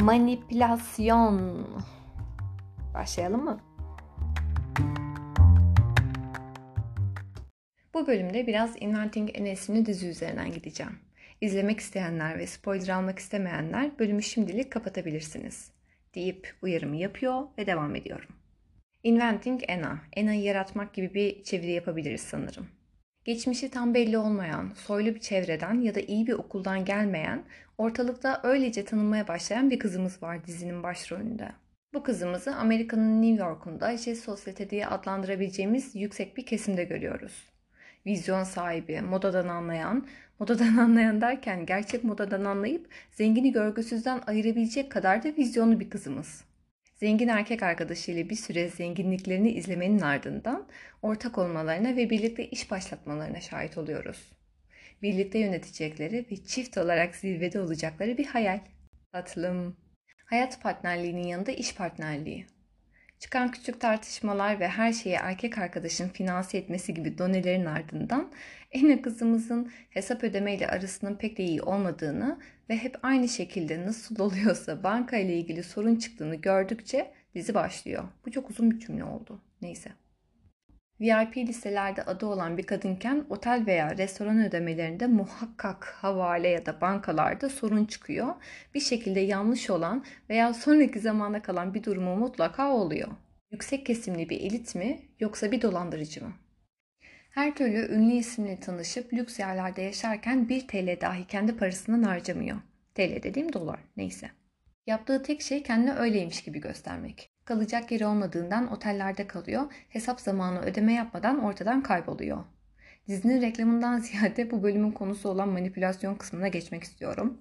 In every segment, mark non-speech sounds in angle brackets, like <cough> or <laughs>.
Manipülasyon. Başlayalım mı? Bu bölümde biraz Inventing an isimli dizi üzerinden gideceğim. İzlemek isteyenler ve spoiler almak istemeyenler bölümü şimdilik kapatabilirsiniz. Deyip uyarımı yapıyor ve devam ediyorum. Inventing Anna, Anna'yı yaratmak gibi bir çeviri yapabiliriz sanırım. Geçmişi tam belli olmayan, soylu bir çevreden ya da iyi bir okuldan gelmeyen, ortalıkta öylece tanınmaya başlayan bir kızımız var dizinin başrolünde. Bu kızımızı Amerika'nın New York'unda jet sosyete diye adlandırabileceğimiz yüksek bir kesimde görüyoruz. Vizyon sahibi, modadan anlayan, <laughs> modadan anlayan derken gerçek modadan anlayıp zengini görgüsüzden ayırabilecek kadar da vizyonlu bir kızımız. Zengin erkek arkadaşıyla bir süre zenginliklerini izlemenin ardından ortak olmalarına ve birlikte iş başlatmalarına şahit oluyoruz. Birlikte yönetecekleri ve çift olarak zirvede olacakları bir hayal. Tatlım. Hayat partnerliğinin yanında iş partnerliği. Çıkan küçük tartışmalar ve her şeyi erkek arkadaşın finanse etmesi gibi donelerin ardından Ene kızımızın hesap ödemeyle arasının pek de iyi olmadığını ve hep aynı şekilde nasıl oluyorsa banka ile ilgili sorun çıktığını gördükçe dizi başlıyor. Bu çok uzun bir cümle oldu. Neyse. VIP listelerde adı olan bir kadınken otel veya restoran ödemelerinde muhakkak havale ya da bankalarda sorun çıkıyor. Bir şekilde yanlış olan veya sonraki zamana kalan bir durumu mutlaka oluyor. Yüksek kesimli bir elit mi yoksa bir dolandırıcı mı? Her türlü ünlü isimle tanışıp lüks yerlerde yaşarken 1 TL dahi kendi parasından harcamıyor. TL dediğim dolar neyse. Yaptığı tek şey kendini öyleymiş gibi göstermek. Kalacak yeri olmadığından otellerde kalıyor, hesap zamanı ödeme yapmadan ortadan kayboluyor. Dizinin reklamından <laughs> ziyade bu bölümün konusu olan manipülasyon kısmına geçmek istiyorum.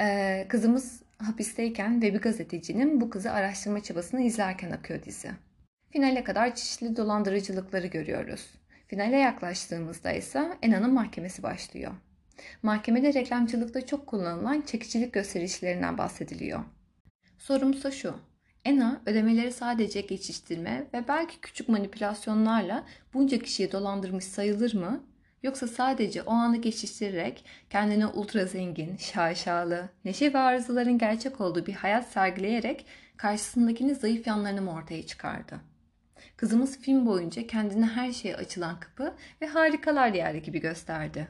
Ee, kızımız hapisteyken ve bir gazetecinin bu kızı araştırma çabasını izlerken akıyor dizi. Finale kadar çeşitli dolandırıcılıkları görüyoruz. Finale yaklaştığımızda ise Ena'nın mahkemesi başlıyor. Mahkemede reklamcılıkta çok kullanılan çekicilik gösterişlerinden bahsediliyor. Sorumsa şu. ENA ödemeleri sadece geçiştirme ve belki küçük manipülasyonlarla bunca kişiyi dolandırmış sayılır mı? Yoksa sadece o anı geçiştirerek kendine ultra zengin, şaşalı, neşe ve arzuların gerçek olduğu bir hayat sergileyerek karşısındakini zayıf yanlarını mı ortaya çıkardı? Kızımız film boyunca kendine her şeye açılan kapı ve harikalar diyarı gibi gösterdi.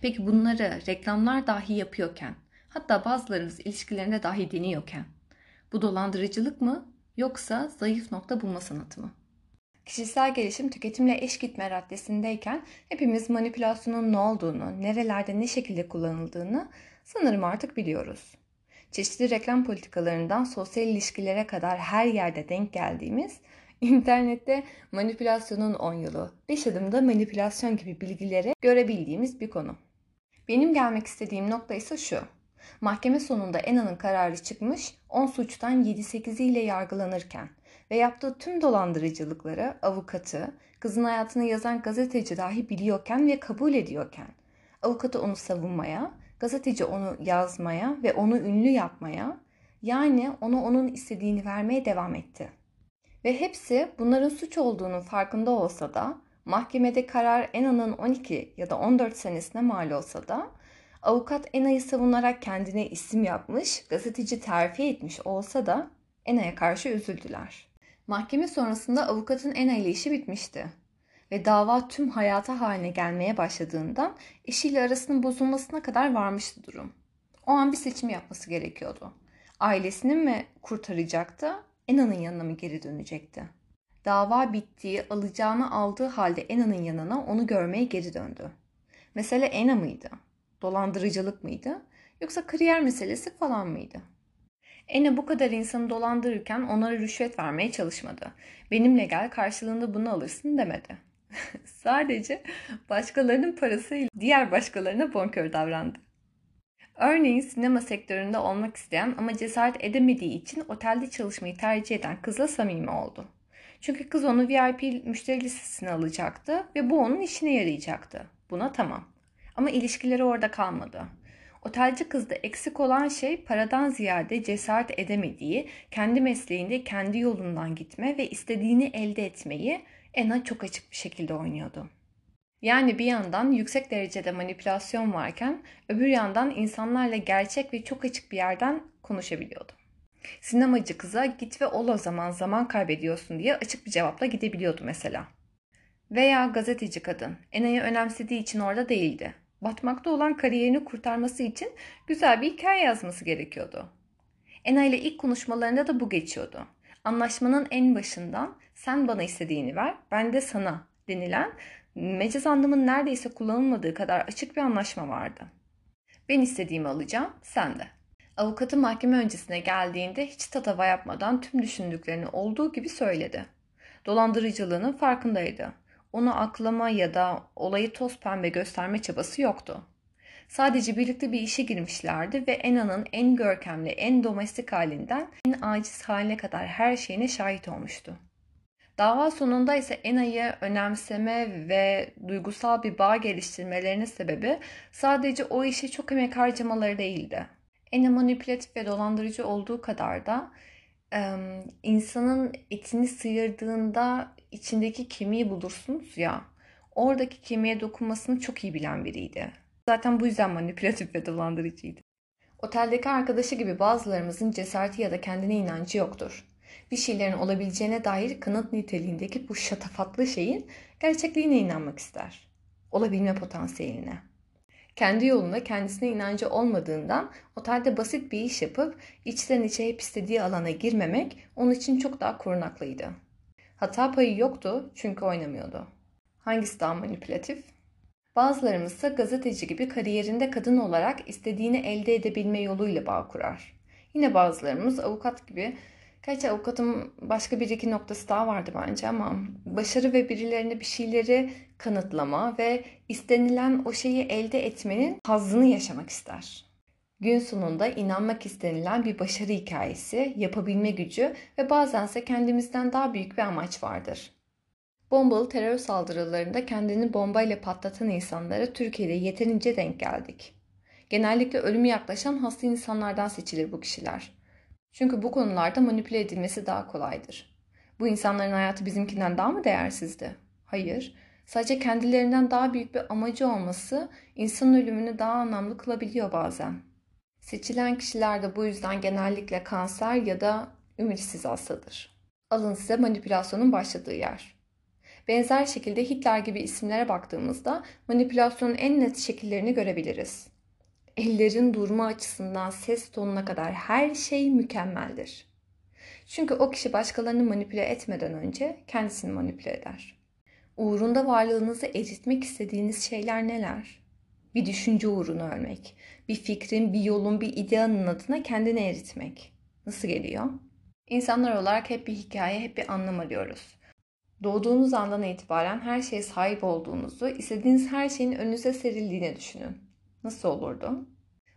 Peki bunları reklamlar dahi yapıyorken, hatta bazılarımız ilişkilerinde dahi deniyorken, bu dolandırıcılık mı yoksa zayıf nokta bulma sanatı mı? Kişisel gelişim tüketimle eş gitme raddesindeyken hepimiz manipülasyonun ne olduğunu, nerelerde ne şekilde kullanıldığını sanırım artık biliyoruz. Çeşitli reklam politikalarından sosyal ilişkilere kadar her yerde denk geldiğimiz İnternette manipülasyonun 10 yılı, 5 adımda manipülasyon gibi bilgileri görebildiğimiz bir konu. Benim gelmek istediğim nokta ise şu. Mahkeme sonunda Ena'nın kararı çıkmış, 10 suçtan 7-8'i ile yargılanırken ve yaptığı tüm dolandırıcılıkları avukatı, kızın hayatını yazan gazeteci dahi biliyorken ve kabul ediyorken, avukatı onu savunmaya, gazeteci onu yazmaya ve onu ünlü yapmaya, yani ona onun istediğini vermeye devam etti. Ve hepsi bunların suç olduğunun farkında olsa da mahkemede karar Ena'nın 12 ya da 14 senesine mal olsa da avukat Ena'yı savunarak kendine isim yapmış, gazeteci terfi etmiş olsa da Ena'ya karşı üzüldüler. Mahkeme sonrasında avukatın Ena ile işi bitmişti ve dava tüm hayata haline gelmeye başladığından eşiyle arasının bozulmasına kadar varmıştı durum. O an bir seçim yapması gerekiyordu. Ailesini mi kurtaracaktı Ena'nın yanına mı geri dönecekti? Dava bittiği, alacağını aldığı halde Ena'nın yanına onu görmeye geri döndü. Mesele Ena mıydı? Dolandırıcılık mıydı? Yoksa kariyer meselesi falan mıydı? Ena bu kadar insanı dolandırırken onlara rüşvet vermeye çalışmadı. Benimle gel karşılığında bunu alırsın demedi. <laughs> Sadece başkalarının parasıyla diğer başkalarına bonkör davrandı. Örneğin sinema sektöründe olmak isteyen ama cesaret edemediği için otelde çalışmayı tercih eden kızla samimi oldu. Çünkü kız onu VIP müşteri listesine alacaktı ve bu onun işine yarayacaktı. Buna tamam. Ama ilişkileri orada kalmadı. Otelci kızda eksik olan şey paradan ziyade cesaret edemediği, kendi mesleğinde kendi yolundan gitme ve istediğini elde etmeyi Ena çok açık bir şekilde oynuyordu. Yani bir yandan yüksek derecede manipülasyon varken öbür yandan insanlarla gerçek ve çok açık bir yerden konuşabiliyordu. Sinemacı kıza git ve ol o zaman zaman kaybediyorsun diye açık bir cevapla gidebiliyordu mesela. Veya gazeteci kadın Ena'yı önemsediği için orada değildi. Batmakta olan kariyerini kurtarması için güzel bir hikaye yazması gerekiyordu. Ena ile ilk konuşmalarında da bu geçiyordu. Anlaşmanın en başından sen bana istediğini ver, ben de sana denilen mecaz anlamın neredeyse kullanılmadığı kadar açık bir anlaşma vardı. Ben istediğimi alacağım, sen de. Avukatı mahkeme öncesine geldiğinde hiç tatava yapmadan tüm düşündüklerini olduğu gibi söyledi. Dolandırıcılığının farkındaydı. Onu aklama ya da olayı toz pembe gösterme çabası yoktu. Sadece birlikte bir işe girmişlerdi ve Ena'nın en görkemli, en domestik halinden en aciz haline kadar her şeyine şahit olmuştu. Dava sonunda ise Ena'yı önemseme ve duygusal bir bağ geliştirmelerinin sebebi sadece o işe çok emek harcamaları değildi. Ena manipülatif ve dolandırıcı olduğu kadar da insanın etini sıyırdığında içindeki kemiği bulursunuz ya, oradaki kemiğe dokunmasını çok iyi bilen biriydi. Zaten bu yüzden manipülatif ve dolandırıcıydı. Oteldeki arkadaşı gibi bazılarımızın cesareti ya da kendine inancı yoktur. Bir şeylerin olabileceğine dair kanıt niteliğindeki bu şatafatlı şeyin gerçekliğine inanmak ister. Olabilme potansiyeline. Kendi yolunda kendisine inancı olmadığından otelde basit bir iş yapıp içten içe hep istediği alana girmemek onun için çok daha korunaklıydı. Hata payı yoktu çünkü oynamıyordu. Hangisi daha manipülatif? Bazılarımız ise gazeteci gibi kariyerinde kadın olarak istediğini elde edebilme yoluyla bağ kurar. Yine bazılarımız avukat gibi Gerçi avukatın başka bir iki noktası daha vardı bence ama başarı ve birilerine bir şeyleri kanıtlama ve istenilen o şeyi elde etmenin hazzını yaşamak ister. Gün sonunda inanmak istenilen bir başarı hikayesi, yapabilme gücü ve bazense kendimizden daha büyük bir amaç vardır. Bombalı terör saldırılarında kendini bombayla patlatan insanlara Türkiye'de yeterince denk geldik. Genellikle ölümü yaklaşan hasta insanlardan seçilir bu kişiler. Çünkü bu konularda manipüle edilmesi daha kolaydır. Bu insanların hayatı bizimkinden daha mı değersizdi? Hayır. Sadece kendilerinden daha büyük bir amacı olması insan ölümünü daha anlamlı kılabiliyor bazen. Seçilen kişiler de bu yüzden genellikle kanser ya da ümitsiz hastadır. Alın size manipülasyonun başladığı yer. Benzer şekilde Hitler gibi isimlere baktığımızda manipülasyonun en net şekillerini görebiliriz. Ellerin durma açısından ses tonuna kadar her şey mükemmeldir. Çünkü o kişi başkalarını manipüle etmeden önce kendisini manipüle eder. Uğrunda varlığınızı eritmek istediğiniz şeyler neler? Bir düşünce uğruna ölmek, bir fikrin, bir yolun, bir ideanın adına kendini eritmek. Nasıl geliyor? İnsanlar olarak hep bir hikaye, hep bir anlam arıyoruz. Doğduğunuz andan itibaren her şeye sahip olduğunuzu, istediğiniz her şeyin önünüze serildiğini düşünün. Nasıl olurdu?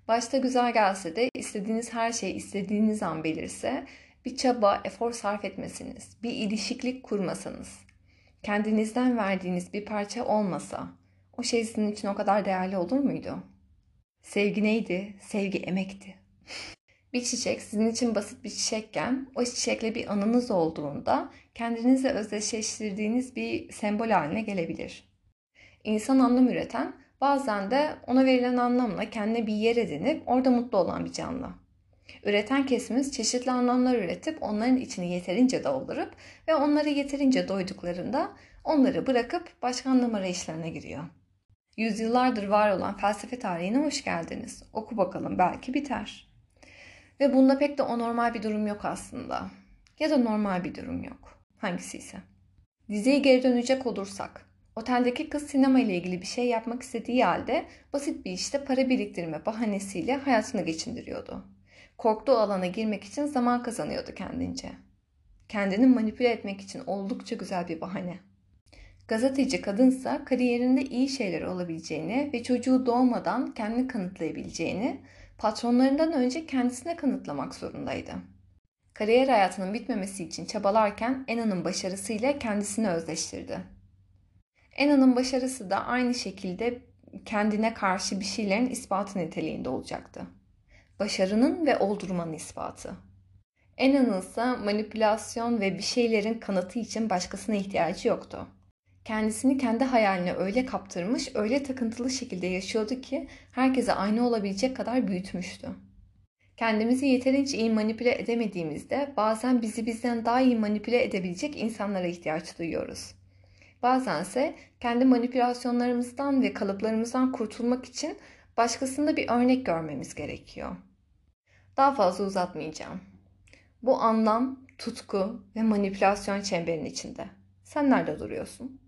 Başta güzel gelse de istediğiniz her şey istediğiniz an belirse bir çaba, efor sarf etmesiniz, bir ilişiklik kurmasanız, kendinizden verdiğiniz bir parça olmasa o şey sizin için o kadar değerli olur muydu? Sevgi neydi? Sevgi emekti. <laughs> bir çiçek sizin için basit bir çiçekken o çiçekle bir anınız olduğunda kendinizle özdeşleştirdiğiniz bir sembol haline gelebilir. İnsan anlam üreten bazen de ona verilen anlamla kendine bir yer edinip orada mutlu olan bir canlı. Üreten kesimiz çeşitli anlamlar üretip onların içini yeterince doldurup ve onları yeterince doyduklarında onları bırakıp başka anlam arayışlarına giriyor. Yüzyıllardır var olan felsefe tarihine hoş geldiniz. Oku bakalım belki biter. Ve bunda pek de o normal bir durum yok aslında. Ya da normal bir durum yok. Hangisi ise. Diziye geri dönecek olursak. Oteldeki kız sinema ile ilgili bir şey yapmak istediği halde basit bir işte para biriktirme bahanesiyle hayatını geçindiriyordu. Korktuğu alana girmek için zaman kazanıyordu kendince. Kendini manipüle etmek için oldukça güzel bir bahane. Gazeteci kadınsa kariyerinde iyi şeyler olabileceğini ve çocuğu doğmadan kendini kanıtlayabileceğini patronlarından önce kendisine kanıtlamak zorundaydı. Kariyer hayatının bitmemesi için çabalarken Ena'nın başarısıyla kendisini özleştirdi. Ena'nın başarısı da aynı şekilde kendine karşı bir şeylerin ispatı niteliğinde olacaktı. Başarının ve oldurmanın ispatı. Ena'nın ise manipülasyon ve bir şeylerin kanıtı için başkasına ihtiyacı yoktu. Kendisini kendi hayaline öyle kaptırmış, öyle takıntılı şekilde yaşıyordu ki herkese aynı olabilecek kadar büyütmüştü. Kendimizi yeterince iyi manipüle edemediğimizde bazen bizi bizden daha iyi manipüle edebilecek insanlara ihtiyaç duyuyoruz. Bazense kendi manipülasyonlarımızdan ve kalıplarımızdan kurtulmak için başkasında bir örnek görmemiz gerekiyor. Daha fazla uzatmayacağım. Bu anlam, tutku ve manipülasyon çemberinin içinde. Sen nerede duruyorsun?